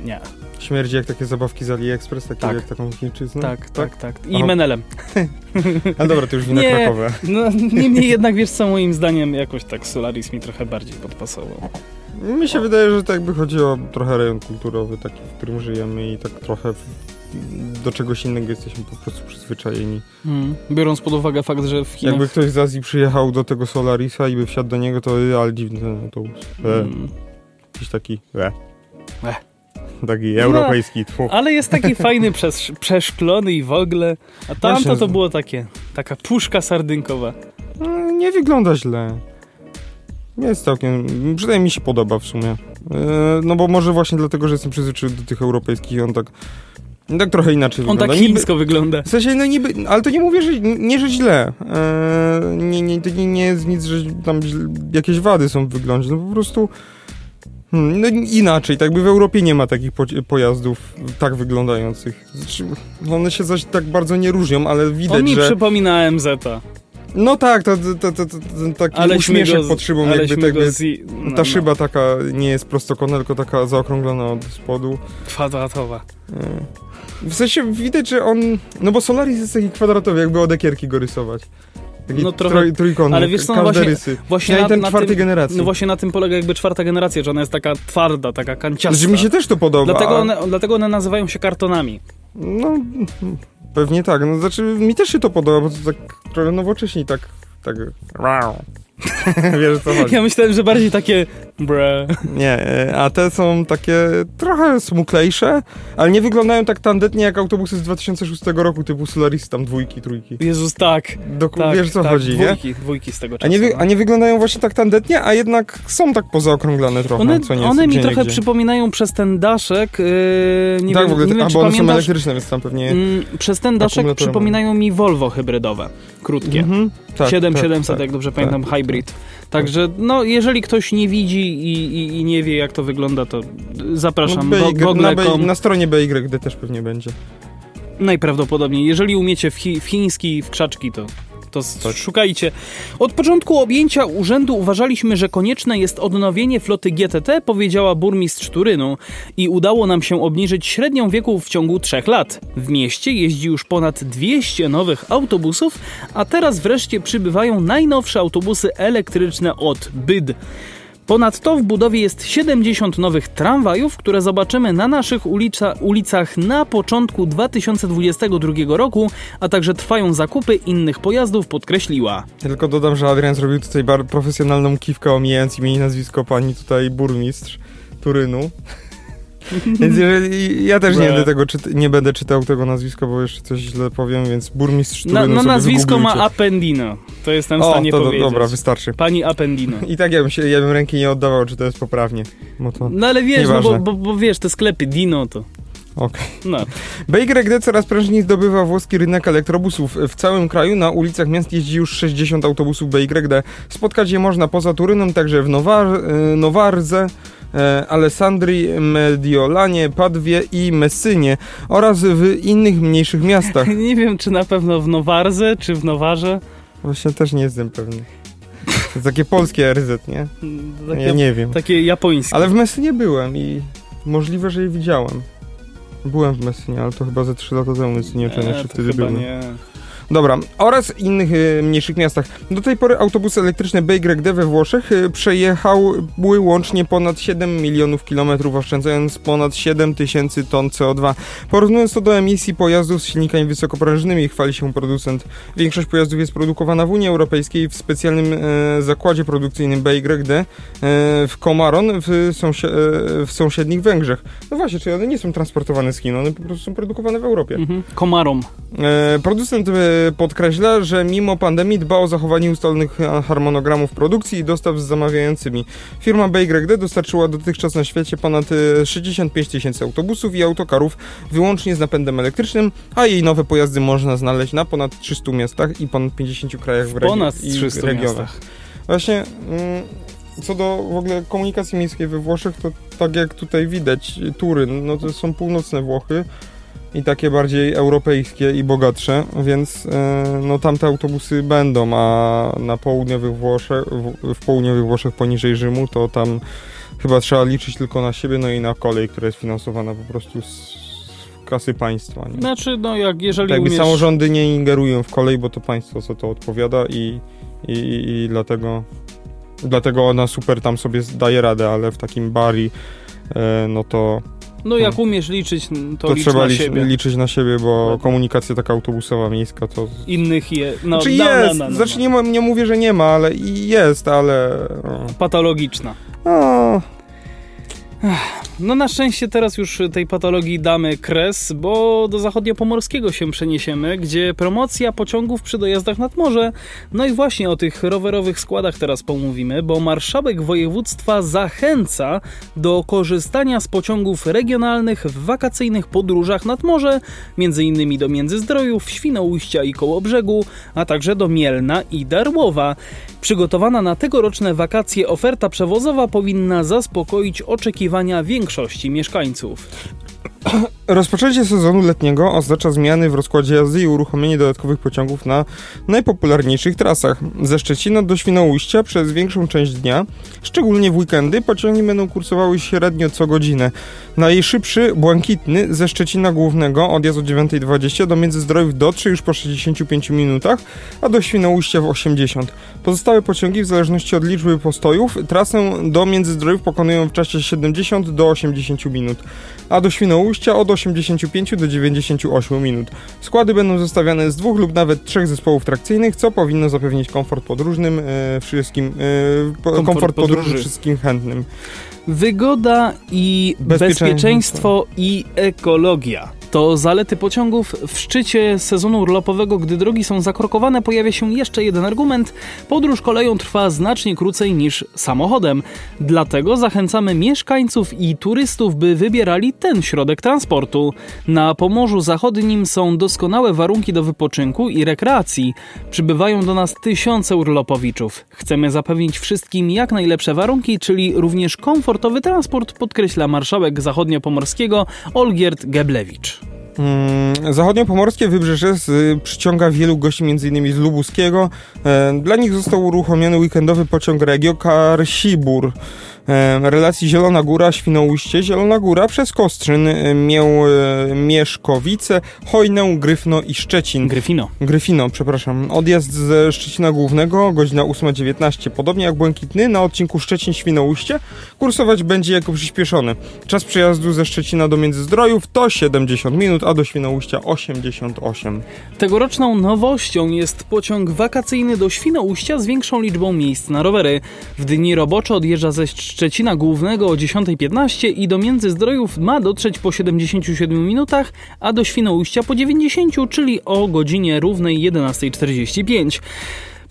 Nie. Śmierdzi jak takie zabawki z AliExpress, takie Tak. jak taką chińczyznę? Tak, tak, tak. I Aha. menelem. A dobra, to już wina Nie. Krakowa. No, niemniej jednak, wiesz co, moim zdaniem jakoś tak Solaris mi trochę bardziej podpasował. Mi się wydaje, że tak by chodziło trochę rejon kulturowy, taki, w którym żyjemy i tak trochę do czegoś innego jesteśmy po prostu przyzwyczajeni. Mm. Biorąc pod uwagę fakt, że w Chinach... Jakby ktoś z Azji przyjechał do tego Solarisa i by wsiadł do niego, to ale dziwny ten autobus. E, Mm. jakiś taki e. E. Taki europejski, tfu. Ale jest taki fajny, przesz, przeszklony i w ogóle. A tamto to Właśnie. było takie, taka puszka sardynkowa. Mm, Nie wygląda źle. Jest całkiem, przynajmniej mi się podoba w sumie. no bo może właśnie dlatego, że jestem przyzwyczajony do tych europejskich on tak, tak trochę inaczej On wygląda. tak chińsko wygląda. W sensie, no niby, ale to nie mówię, że nie, że źle. Eee, nie, nie, to nie, nie jest nic, że tam jakieś wady są w wyglądzie, no po prostu no inaczej, tak by w Europie nie ma takich po, pojazdów tak wyglądających. Znaczy, one się zaś tak bardzo nie różnią, ale widać, On mi że... przypomina MZ. No tak, to, to, to, to, taki Aleśmy uśmieszek go, pod szybą, jakby, tak, z... no, ta szyba taka nie jest prostokątna, tylko taka zaokrąglona od spodu. Kwadratowa. W sensie widać, że on. No bo Solaris jest taki kwadratowy, jakby od ekierki go rysować. Taki No trochę- troj, ale wiesz co, no właśnie- rysy. Właśnie Ja i na, ten na czwartej tym, generacji. No właśnie na tym polega jakby czwarta generacja, że ona jest taka twarda, taka kanciasta. Znaczy mi się też to podoba. Dlatego one, dlatego one nazywają się kartonami. No, pewnie tak. No znaczy mi też się to podoba, bo to tak trochę nowocześnie tak. tak. Wiesz co chodzi. Ja myślałem, że bardziej takie bre. Nie, e, a te są takie trochę smuklejsze, ale nie wyglądają tak tandetnie jak autobusy z 2006 roku, typu Solaris, tam dwójki, trójki. Jezus, tak. Doku- tak wiesz co tak, chodzi, nie? dwójki, Dwójki z tego A czasu. nie, wy, no. a nie wyglądają właśnie tak tandetnie, a jednak są tak pozaokrąglane trochę, One, co nie one jest mi gdzie trochę niegdzie. przypominają przez ten daszek. Yy, nie tak, wiem, w ogóle, nie wiem, a bo one są elektryczne, więc tam pewnie... mm, przez ten daszek przypominają mi Volvo hybrydowe. Krótkie. Mhm, tak, 7700, tak, jak dobrze tak. pamiętam, hybrid. Także, no, jeżeli ktoś nie widzi i, i, i nie wie, jak to wygląda, to zapraszam. No, BY, na, BY, na stronie BYD też pewnie będzie. Najprawdopodobniej. Jeżeli umiecie w, chi, w chiński, w krzaczki, to, to Tak. szukajcie. Od początku objęcia urzędu uważaliśmy, że konieczne jest odnowienie floty GTT, powiedziała burmistrz Turynu. I udało nam się obniżyć średnią wieku w ciągu trzech lat. W mieście jeździ już ponad 200 nowych autobusów, a teraz wreszcie przybywają najnowsze autobusy elektryczne od BYD. Ponadto w budowie jest 70 nowych tramwajów, które zobaczymy na naszych ulica, ulicach na początku 2022 roku, a także trwają zakupy innych pojazdów, podkreśliła. Ja tylko dodam, że Adrian zrobił tutaj bardzo profesjonalną kiwkę, omijając imię i nazwisko pani tutaj burmistrz Turynu. Więc jeżeli ja też nie będę, tego nie będę czytał tego nazwiska, bo jeszcze coś źle powiem, więc burmistrz Turynu no sobie nazwisko ma. Appendino, to jestem w O, stanie to powiedzieć. dobra, wystarczy. Pani Appendino. I tak ja bym, się, ja bym ręki nie oddawał, czy to jest poprawnie. To... No ale wiesz, no bo, bo, bo wiesz, te sklepy Dino to... Okej. No. BYD coraz prężniej zdobywa włoski rynek elektrobusów. W całym kraju na ulicach miast jeździ już 60 autobusów BYD. Spotkać je można poza Turynem, także w Nowar, e, Nowarze, Alessandrii, Mediolanie, Padwie i Messynie oraz w innych mniejszych miastach. Nie wiem, czy na pewno w Nowarze, czy w Nowarze. Właśnie też nie jestem pewny. To jest takie polskie RZ, nie? Takie, Ja nie wiem. takie japońskie. Ale w Messynie byłem i możliwe, że je widziałem. Byłem w Messynie, ale to chyba ze 3 lata temu, więc nie wiem, czy E, wtedy byłem. nie. Dobra, oraz innych e, mniejszych miastach. Do tej pory autobusy elektryczne BYD we Włoszech e, przejechały łącznie ponad 7 milionów kilometrów, oszczędzając ponad 7 tysięcy ton CO2. Porównując to do emisji pojazdów z silnikami wysokoprężnymi, chwali się producent. Większość pojazdów jest produkowana w Unii Europejskiej w specjalnym e, zakładzie produkcyjnym BYD e, w Komaron w, sąsie, e, w sąsiednich Węgrzech. No właśnie, czyli one nie są transportowane z Chin, one po prostu są produkowane w Europie. Mhm. Komarom. E, Producent e, podkreśla, że mimo pandemii dba o zachowanie ustalonych e, harmonogramów produkcji i dostaw z zamawiającymi. Firma BYD dostarczyła dotychczas na świecie ponad e, 65 tysięcy autobusów i autokarów wyłącznie z napędem elektrycznym, a jej nowe pojazdy można znaleźć na ponad 300 miastach i ponad 50 krajach w, regi- Ponad i 300 regionach. miastach. Właśnie mm, co do w ogóle komunikacji miejskiej we Włoszech, to tak jak tutaj widać, Turyn, no to są północne Włochy i takie bardziej europejskie i bogatsze, więc e, no tamte autobusy będą, a na południowych Włoszech, w, południowych Włoszech poniżej Rzymu, to tam chyba trzeba liczyć tylko na siebie, no i na kolej, która jest finansowana po prostu z, kasy państwa. Nie? Znaczy, no jak jeżeli Tak jakby umiesz... samorządy nie ingerują w kolej, bo to państwo co to odpowiada i, i, i, i dlatego dlatego ona super tam sobie daje radę, ale w takim bari e, no to, No jak umiesz liczyć, to, to licz trzeba na siebie. liczyć na siebie, bo komunikacja taka autobusowa, miejska to... Innych je... No, znaczy jest, no, no, no, znaczy no. nie, ma- nie mówię, że nie ma, ale jest, ale... No, Patologiczna. no, No na szczęście teraz już tej patologii damy kres, bo do zachodniopomorskiego się przeniesiemy, gdzie promocja pociągów przy dojazdach nad morze. No i właśnie o tych rowerowych składach teraz pomówimy, bo marszałek województwa zachęca do korzystania z pociągów regionalnych w wakacyjnych podróżach nad morze, między innymi do Międzyzdrojów, Świnoujścia i Kołobrzegu, a także do Mielna i Darłowa. Przygotowana na tegoroczne wakacje oferta przewozowa powinna zaspokoić oczekiwania większości mieszkańców. Rozpoczęcie sezonu letniego oznacza zmiany w rozkładzie jazdy i uruchomienie dodatkowych pociągów na najpopularniejszych trasach. Ze Szczecina do Świnoujścia przez większą część dnia, szczególnie w weekendy, pociągi będą kursowały średnio co godzinę. Najszybszy, błękitny, ze Szczecina Głównego odjazd o 9.20 do Międzyzdrojów dotrze już po 65 minutach, a do Świnoujścia w 80. Pozostałe pociągi w zależności od liczby postojów trasę do Międzyzdrojów pokonują w czasie 70 do 80 minut, a do Świnoujścia od 85 do 98 minut. Składy będą zestawiane z dwóch lub nawet trzech zespołów trakcyjnych, co powinno zapewnić komfort podróżnym e, wszystkim, e, po, komfort, Komfort podróży podróży. wszystkim chętnym. Wygoda i Bezpieczeństwo. bezpieczeństwo i ekologia. To zalety pociągów w szczycie sezonu urlopowego, gdy drogi są zakorkowane, pojawia się jeszcze jeden argument. Podróż koleją trwa znacznie krócej niż samochodem. Dlatego zachęcamy mieszkańców i turystów, by wybierali ten środek transportu. Na Pomorzu Zachodnim są doskonałe warunki do wypoczynku i rekreacji. Przybywają do nas tysiące urlopowiczów. Chcemy zapewnić wszystkim jak najlepsze warunki, czyli również komfortowy transport, podkreśla marszałek zachodniopomorskiego Olgierd Geblewicz. Mm, Zachodniopomorskie wybrzeże y, przyciąga wielu gości, m.in. z Lubuskiego. E, Dla nich został uruchomiony weekendowy pociąg Regio Karsibur. Relacji Zielona Góra, Świnoujście, Zielona Góra przez Kostrzyn, e, Mię, e, Mieszkowice, Hojnę, Gryfno i Szczecin. Gryfino. Gryfino, przepraszam. Odjazd ze Szczecina Głównego, godzina 8.19. Podobnie jak Błękitny, na odcinku Szczecin-Świnoujście kursować będzie jako przyspieszony. Czas przejazdu ze Szczecina do Międzyzdrojów to 70 minut, a do Świnoujścia 88. Tegoroczną nowością jest pociąg wakacyjny do Świnoujścia z większą liczbą miejsc na rowery. W dni robocze odjeżdża ze Szczecina Głównego o 10.15 i do Międzyzdrojów ma dotrzeć po 77 minutach, a do Świnoujścia po 90, czyli o godzinie równej 11.45.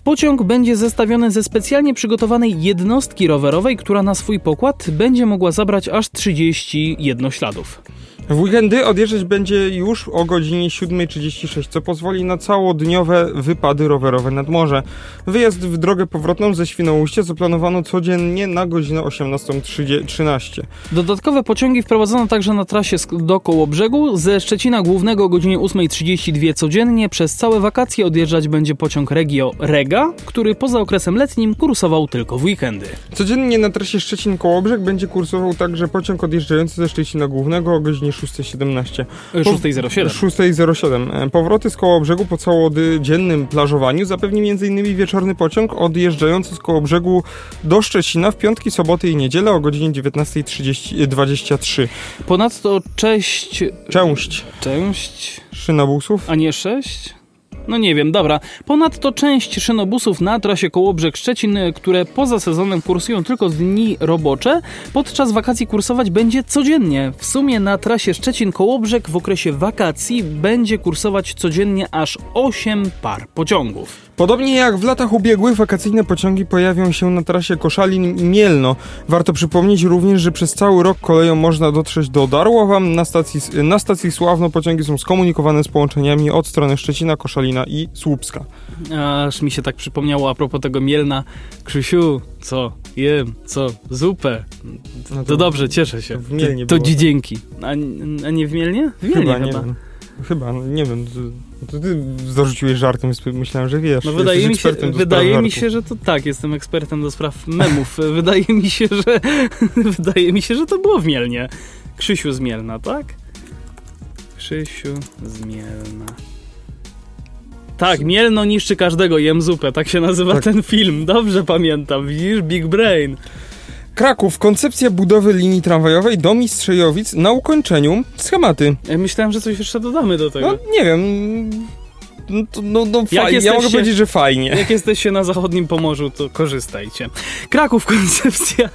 Pociąg będzie zestawiony ze specjalnie przygotowanej jednostki rowerowej, która na swój pokład będzie mogła zabrać aż 30 jednośladów. W weekendy odjeżdżać będzie już o godzinie 7.36, co pozwoli na całodniowe wypady rowerowe nad morze. Wyjazd w drogę powrotną ze Świnoujścia zaplanowano codziennie na godzinę 18.13. Dodatkowe pociągi wprowadzono także na trasie sk- do Kołobrzegu. Ze Szczecina Głównego o godzinie 8.32 codziennie przez całe wakacje odjeżdżać będzie pociąg Regio Rega, który poza okresem letnim kursował tylko w weekendy. Codziennie na trasie Szczecin-Kołobrzeg będzie kursował także pociąg odjeżdżający ze Szczecina Głównego o godzinie 6.17. E, Po- 6.07. 6.07. E, Powroty z Kołobrzegu po całodziennym plażowaniu zapewni m.in. wieczorny pociąg odjeżdżający z Kołobrzegu do Szczecina w piątki, soboty i niedzielę o godzinie 19.23. Ponadto cześć... Część Część... szynobusów A nie 6? No nie wiem, dobra. Ponadto część szynobusów na trasie Kołobrzeg-Szczecin, które poza sezonem kursują tylko dni robocze, podczas wakacji kursować będzie codziennie. W sumie na trasie Szczecin-Kołobrzeg w okresie wakacji będzie kursować codziennie aż 8 par pociągów. Podobnie jak w latach ubiegłych, wakacyjne pociągi pojawią się na trasie Koszalin i Mielno. Warto przypomnieć również, że przez cały rok koleją można dotrzeć do Darłowa. Na stacji, na stacji Sławno pociągi są skomunikowane z połączeniami od strony Szczecina, I Słupska. Aż mi się tak przypomniało a propos tego Mielna. Krzysiu, co? Jem, co? Zupę. No To dobrze, cieszę się. w Mielnie To było. dzięki. A, a nie w Mielnie? W Mielnie Chyba, chyba. nie. Chyba, no nie wiem. To, to ty zarzuciłeś żartem, myślałem, że wiesz. No wydaje mi się, wydaje mi się, że to tak, jestem ekspertem do spraw memów. Wydaje mi się, że wydaje mi się, że to było w Mielnie. Krzysiu z Mielna, tak? Krzysiu z Mielna. Tak, Mielno niszczy każdego, jem zupę, tak się nazywa Tak. ten film. Dobrze pamiętam, widzisz? Big Brain. Kraków. Koncepcja budowy linii tramwajowej do Mistrzejowic na ukończeniu. Schematy. Ja myślałem, że coś jeszcze dodamy do tego. No nie wiem. No, no, no Jak fajnie. Ja mogę powiedzieć, że fajnie. Jak jesteście na zachodnim Pomorzu, to korzystajcie. Kraków koncepcja.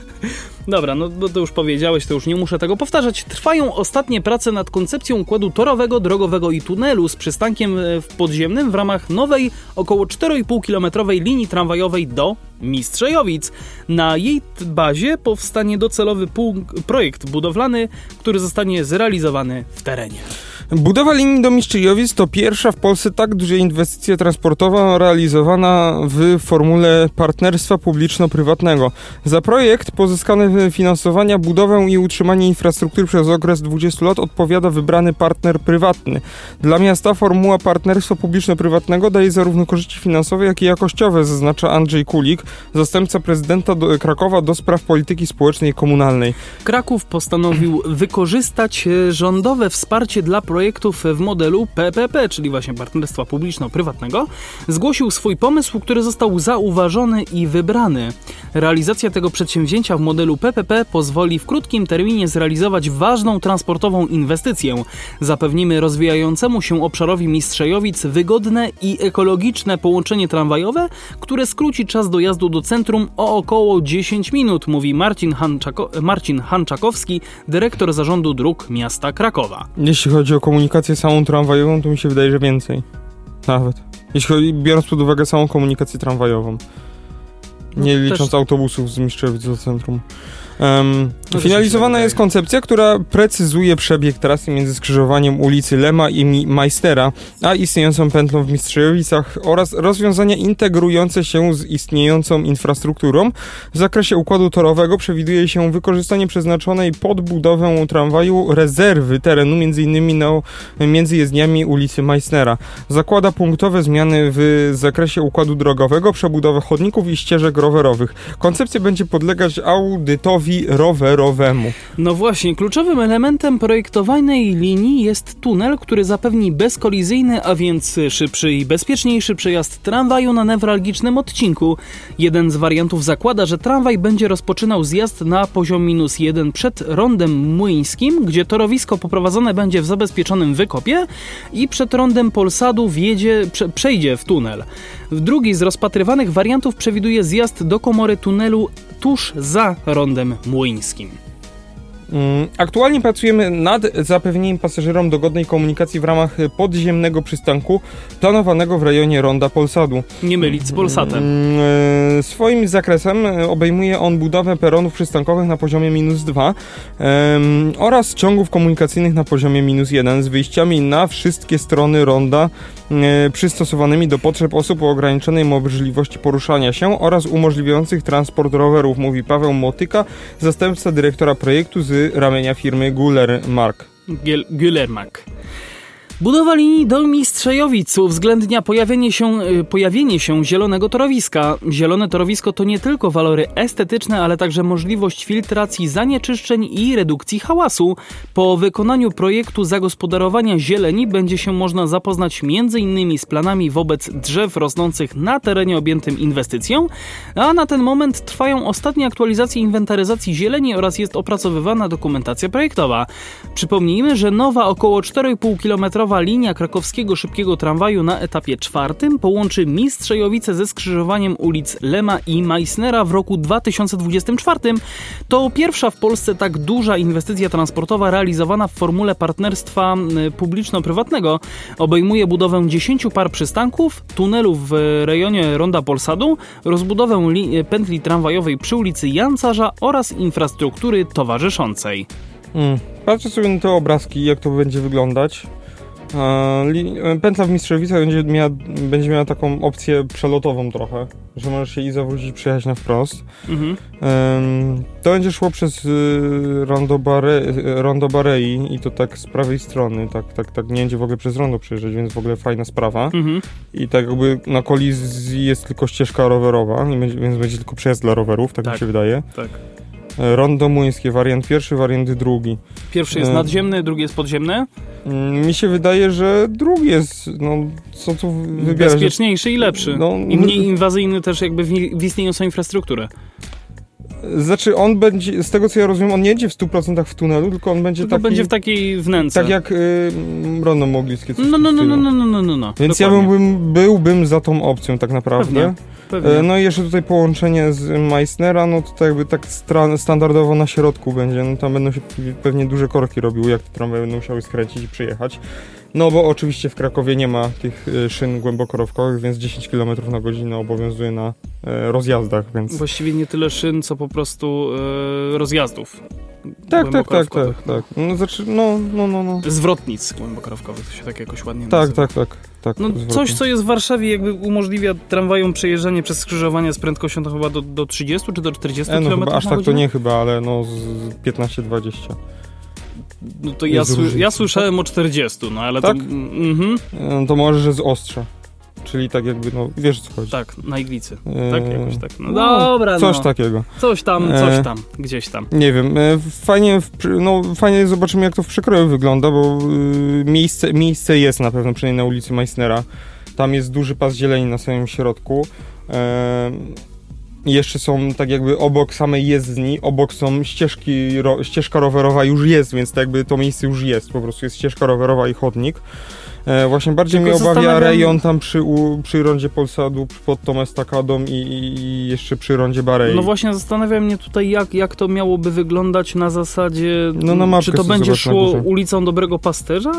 Dobra, no no to już powiedziałeś, to już nie muszę tego powtarzać. Trwają ostatnie prace nad koncepcją układu torowego, drogowego i tunelu z przystankiem e, w podziemnym w ramach nowej, około 4,5-kilometrowej linii tramwajowej do Mistrzejowic. Na jej bazie powstanie docelowy projekt budowlany, który zostanie zrealizowany w terenie. Budowa linii do Miszczyjowic to pierwsza w Polsce tak duża inwestycja transportowa realizowana w formule partnerstwa publiczno-prywatnego. Za projekt pozyskane finansowania, budowę i utrzymanie infrastruktury przez okres 20 lat odpowiada wybrany partner prywatny. Dla miasta formuła partnerstwa publiczno-prywatnego daje zarówno korzyści finansowe, jak i jakościowe, zaznacza Andrzej Kulik, zastępca prezydenta do Krakowa do spraw polityki społecznej i komunalnej. Kraków postanowił wykorzystać e, rządowe wsparcie dla projektów w modelu PPP, czyli właśnie partnerstwa publiczno-prywatnego. Zgłosił swój pomysł, który został zauważony i wybrany. Realizacja tego przedsięwzięcia w modelu PPP pozwoli w krótkim terminie zrealizować ważną transportową inwestycję. Zapewnimy rozwijającemu się obszarowi Mistrzejowic wygodne i ekologiczne połączenie tramwajowe, które skróci czas dojazdu do centrum o około 10 minut, mówi Marcin, Hanczako- Marcin Hanczakowski, dyrektor zarządu dróg miasta Krakowa. Jeśli chodzi o komunikację samą tramwajową, to mi się wydaje, że więcej. Nawet. Jeśli chodzi, biorąc pod uwagę samą komunikację tramwajową. No, Nie też- licząc autobusów z Miszczewic do centrum. Też finalizowana jest koncepcja, która precyzuje przebieg trasy między skrzyżowaniem ulicy Lema i Mi- Majstera, a istniejącą pętlą w Mistrzejowicach oraz rozwiązania integrujące się z istniejącą infrastrukturą. W zakresie układu torowego przewiduje się wykorzystanie przeznaczonej pod budowę tramwaju rezerwy terenu m.in. na, między jezdniami ulicy Meissnera. Zakłada punktowe zmiany w zakresie układu drogowego, przebudowę chodników i ścieżek rowerowych. Koncepcja będzie podlegać audytowi rowerowemu. No właśnie, kluczowym elementem projektowanej linii jest tunel, który zapewni bezkolizyjny, a więc szybszy i bezpieczniejszy przejazd tramwaju na newralgicznym odcinku. Jeden z wariantów zakłada, że tramwaj będzie rozpoczynał zjazd na poziom minus jeden przed rondem młyńskim, gdzie torowisko poprowadzone będzie w zabezpieczonym wykopie i przed rondem Polsadu wjedzie, prze, przejdzie w tunel. Drugi z rozpatrywanych wariantów przewiduje zjazd do komory tunelu tuż za rondem młyńskim. Mm, Aktualnie pracujemy nad zapewnieniem pasażerom dogodnej komunikacji w ramach podziemnego przystanku planowanego w rejonie Ronda Polsadu. Nie mylić z Polsatem. Mm, e, Swoim zakresem e, obejmuje on budowę peronów przystankowych na poziomie minus 2 em, oraz ciągów komunikacyjnych na poziomie minus 1 z wyjściami na wszystkie strony ronda e, przystosowanymi do potrzeb osób o ograniczonej możliwości poruszania się oraz umożliwiających transport rowerów, mówi Paweł Motyka, zastępca dyrektora projektu z ramienia firmy Guller Mark. Gülermak. Budowa linii do Mistrzejowic uwzględnia pojawienie się, y, pojawienie się zielonego torowiska. Zielone torowisko to nie tylko walory estetyczne, ale także możliwość filtracji zanieczyszczeń i redukcji hałasu. Po wykonaniu projektu zagospodarowania zieleni będzie się można zapoznać m.in. z planami wobec drzew rosnących na terenie objętym inwestycją, a na ten moment trwają ostatnie aktualizacje inwentaryzacji zieleni oraz jest opracowywana dokumentacja projektowa. Przypomnijmy, że nowa około 4,5 km linia krakowskiego szybkiego tramwaju na etapie czwartym połączy Mistrzejowice ze skrzyżowaniem ulic Lema i Meissnera w roku 2024. To pierwsza w Polsce tak duża inwestycja transportowa realizowana w formule partnerstwa y, publiczno-prywatnego. Obejmuje budowę 10 par przystanków, tunelów w rejonie Ronda Polsadu, rozbudowę li- pętli tramwajowej przy ulicy Jancarza oraz infrastruktury towarzyszącej. Mm. Patrzę sobie na te obrazki, jak to będzie wyglądać. Pętla w Mistrzowicach będzie miała, będzie miała taką opcję przelotową trochę, że możesz się i zawrócić przyjechać na wprost. Mhm. To będzie szło przez y, rondo, Bare, y, rondo Barei i to tak z prawej strony, tak, tak, tak nie będzie w ogóle przez rondo przejeżdżać, więc w ogóle fajna sprawa. Mhm. I tak jakby na kolizji jest tylko ścieżka rowerowa, więc będzie tylko przejazd dla rowerów, tak, Tak. mi się wydaje. Tak. E, Rondo Młyńskie, wariant pierwszy, wariant drugi. Pierwszy jest E. nadziemny, drugi jest podziemny. Mm, Mi się wydaje, że drugi jest, no co tu wybierać? Bezpieczniejszy i lepszy. No, I mniej inwazyjny też jakby w, istniejącą infrastrukturę. Znaczy on będzie, z tego co ja rozumiem, on nie jedzie w 100% w tunelu, tylko on będzie Tylko taki... będzie w takiej wnęce. Tak jak y, Rondo Moglickie. No, no, no, no, stylu. no, no, no, no. Więc Dokładnie. ja byłbym, byłbym za tą opcją tak naprawdę. Pewnie. E, No i jeszcze tutaj połączenie z Meissnera, no to tak jakby tak standardowo na środku będzie, no tam będą się pe- pewnie duże korki robiły, jak te tramwaje będą musiały skręcić i przyjechać. No bo oczywiście w Krakowie nie ma tych e, szyn głębokorowkowych, więc 10 km na godzinę obowiązuje na e, rozjazdach, więc... Właściwie nie tyle szyn, co po prostu rozjazdów. Tak, tak, tak, tak, tak. No znaczy, no, no, no, no. Zwrotnic głębokorowkowych, to się tak jakoś ładnie Tak, nazywa. tak, tak, tak. No zwrotnie. coś, co jest w Warszawie, jakby umożliwia tramwajom przejeżdżanie przez skrzyżowania z prędkością to chyba do, do 30 czy do 40 E, no km chyba aż tak to nie chyba, ale no z 15-20. No to ja, sły, ja słyszałem o 40, no ale Tak? to... Mhm, E, To może, że z ostrza. Czyli tak jakby, no wiesz co chodzi. tak, na iglicy. E, Tak, jakoś tak. No, no, dobra, Coś no. takiego. Coś tam, E, coś tam, gdzieś tam. Nie wiem, e, fajnie, w no, fajnie zobaczymy jak to w przekroju wygląda, bo y, miejsce, miejsce jest na pewno, przynajmniej na ulicy Meissnera. Tam jest duży pas zieleni na samym środku. E, jeszcze są tak jakby obok samej jezdni, obok są ścieżki, ro, ścieżka rowerowa już jest, więc tak jakby to miejsce już jest, po prostu jest ścieżka rowerowa i chodnik. E, właśnie bardziej Tylko mnie obawia zastanawiam- rejon tam przy, u, przy rondzie Polsadu, pod tą estakadą i, i, jeszcze przy rondzie Barei. No właśnie zastanawia mnie tutaj, jak, jak to miałoby wyglądać na zasadzie, No na czy to będzie szło ulicą Dobrego Pasterza?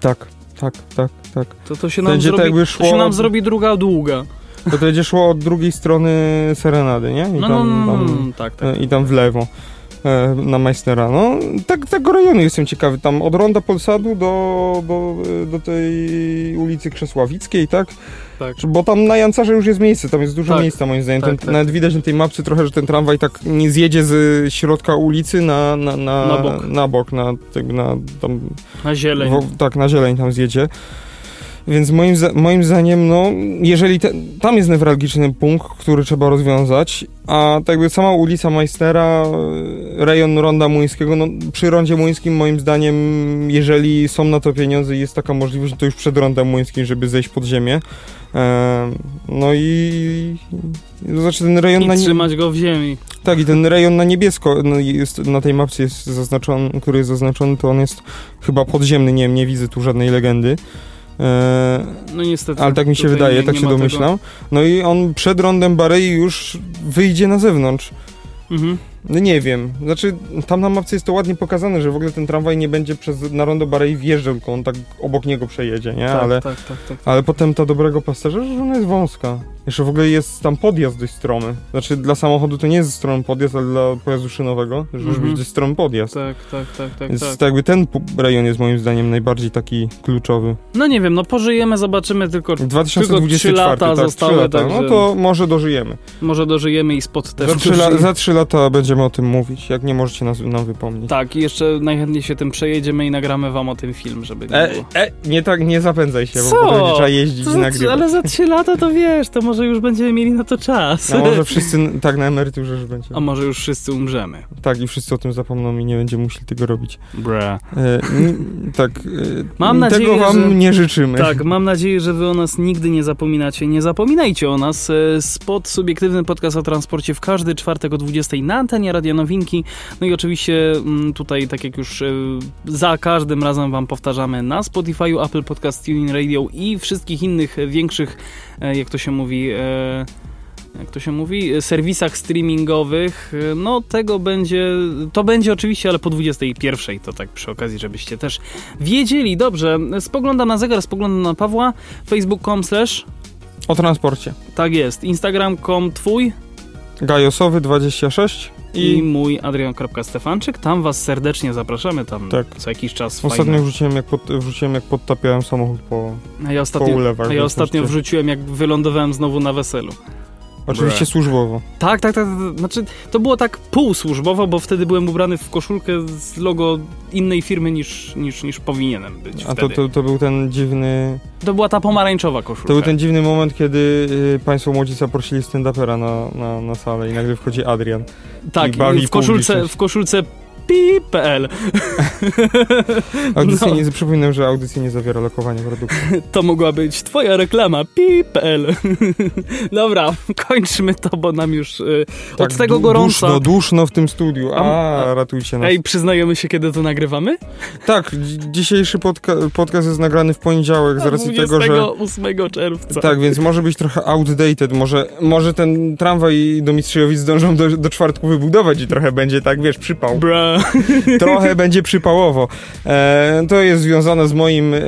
Tak, tak, tak, tak. To, to się nam Będzie tak zrobi, jakby to się szło- nam zrobi druga długa. To, to będzie szło od drugiej strony Serenady, nie? I No, tam, no, no, no, tam, no, tak, tak. e, I tam w lewo. E, Na Meissnera. No, tak, tego rejonu jestem ciekawy. Tam od Ronda Polsadu do, do, e, do tej ulicy Krzesławickiej, tak? tak. Bo tam na Jancarze już jest miejsce, tam jest dużo Tak, miejsca moim zdaniem. tak, ten, tak. Nawet widać na tej mapce trochę, że ten tramwaj tak nie zjedzie z środka ulicy na, na, na, Na bok. na, bok, na, jakby na tam Na zieleń. Wo, tak, na zieleń tam zjedzie. Więc moim, moim zdaniem, no, jeżeli te, tam jest newralgiczny punkt, który trzeba rozwiązać, a tak jakby sama ulica Meissnera, e, rejon Ronda Młyńskiego, no, przy Rondzie Młyńskim moim zdaniem, jeżeli są na to pieniądze i jest taka możliwość, to już przed Rondem Młyńskim, żeby zejść pod ziemię. E, no i... To znaczy ten rejon na I nie- trzymać go w ziemi. tak, i ten rejon na niebiesko no, jest, na tej mapce jest zaznaczony, który jest zaznaczony, to on jest chyba podziemny, nie wiem, nie widzę tu żadnej legendy. E, No niestety. ale tak mi się wydaje, nie, tak nie się ma tego. domyślam. No i on przed rondem Barei już wyjdzie na zewnątrz. Mhm. No nie wiem, znaczy tam na mapce jest to ładnie pokazane, że w ogóle ten tramwaj nie będzie przez, na rondo Barei wjeżdżał, tylko on tak obok niego przejedzie, nie? Tak, ale, tak, tak, tak. ale potem ta dobrego pasażera, że ona jest wąska. Jeszcze w ogóle jest tam podjazd dość stromy. Znaczy dla samochodu to nie jest stromy podjazd, ale dla pojazdu szynowego, że może Mhm. być dość stromy podjazd. Tak, tak, tak, tak, Więc tak. tak jakby ten rejon jest moim zdaniem najbardziej taki kluczowy. No nie wiem, no pożyjemy, zobaczymy, tylko 2024, trzy lata tak, zostały, trzy lata. także- No to może dożyjemy. może dożyjemy i spod też Za trzy, la, dożyje. za trzy lata będziemy o tym mówić, jak nie możecie nas, nam wypomnieć. Tak, i jeszcze najchętniej się tym przejedziemy i nagramy wam o tym film, żeby nie E, było. e, nie tak, nie zapędzaj się, Co? bo potem będzie trzeba jeździć To i nagrywać. ale za trzy lata to wiesz, to może już będziemy mieli na to czas. A może wszyscy tak na emeryturze już będzie. A może już wszyscy umrzemy. Tak, i wszyscy o tym zapomną i nie będziemy musieli tego robić. Bra. E, tak, e, Mam tego nadzieję, wam że- nie życzymy. Tak, mam nadzieję, że wy o nas nigdy nie zapominacie. Nie zapominajcie o nas. E, Spot subiektywny podcast o transporcie w każdy czwartek o 20 na antenie Radia Nowinki. No i oczywiście mm, tutaj, tak jak już e, za każdym razem wam powtarzamy, na Spotify'u, Apple Podcast, TuneIn Radio i wszystkich innych e, większych, e, jak to się mówi... jak to się mówi, serwisach streamingowych, no tego będzie, to będzie oczywiście, ale po 21, to tak przy okazji, żebyście też wiedzieli. Dobrze, spoglądam na zegar, spoglądam na Pawła, facebook.com slash, O transporcie. tak jest, instagram.com twój Gajosowy 26 i, i mój adrian.stefanczyk, tam was serdecznie zapraszamy, tam Tak. co jakiś czas ostatnio fajne. wrzuciłem jak, pod, wrzuciłem jak podtapiałem samochód po, A ja po ostatnio, ulewach. a ja ostatnio wrzuciłem, jak wylądowałem znowu na weselu. Oczywiście Bre. służbowo. Tak, tak, tak. tak. Znaczy, to było tak półsłużbowo, bo wtedy byłem ubrany w koszulkę z logo innej firmy niż, niż, niż powinienem być A to, wtedy. to, to był ten dziwny. To była ta pomarańczowa koszulka. To był ten dziwny moment, kiedy y, państwo młodzi zaprosili stand-upera na, na, na salę i nagle wchodzi Adrian. tak, i bawi w koszulce, publiczność. w koszulce pi.pl. Audycja No. nie, przypominam, że audycja nie zawiera lokowania produktu. To mogła być twoja reklama pi.pl. Dobra, kończmy to, bo nam już y, od tego gorąca. Duszno, duszno w tym studiu. A, A- ratujcie nas. Ej, przyznajemy się, kiedy to nagrywamy? Tak, dzi- dzisiejszy podca- podcast jest nagrany w poniedziałek z racji tego, że... 28 czerwca. Tak, więc może być trochę outdated, może, może ten tramwaj do Mistrzyjowic zdążą do, do czwartku wybudować i trochę będzie tak, wiesz, przypał. Trochę będzie przypałowo. E, to jest związane z moim e,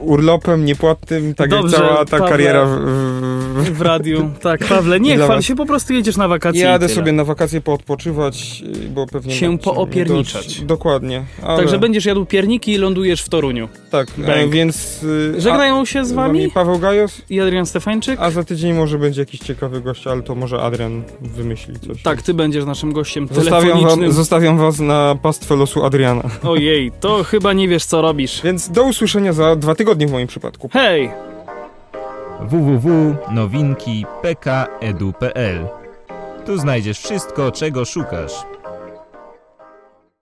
urlopem niepłatnym, tak Dobrze, jak cała ta Paweł. kariera w, w, W radiu. Tak, Pawle, nie chwal was. się, po prostu jedziesz na wakacje i Jadę sobie na wakacje poodpoczywać, y, bo pewnie... Się poopierniczać. Dokładnie. Ale, Także będziesz jadł pierniki i lądujesz w Toruniu. Tak, e, więc... y, Żegnają się a- z wami Paweł Gajos, i Adrian Stefańczyk. a za tydzień może będzie jakiś ciekawy gość, ale to może Adrian wymyśli coś. Tak, ty będziesz naszym gościem Zostawiam, telefonicznym. wam, zostawiam was na pastwę losu Adriana. Ojej, to chyba nie wiesz, co robisz. Więc do usłyszenia za dwa tygodnie w moim przypadku. Hej! www.nowinki.pkedu.pl Tu znajdziesz wszystko, czego szukasz.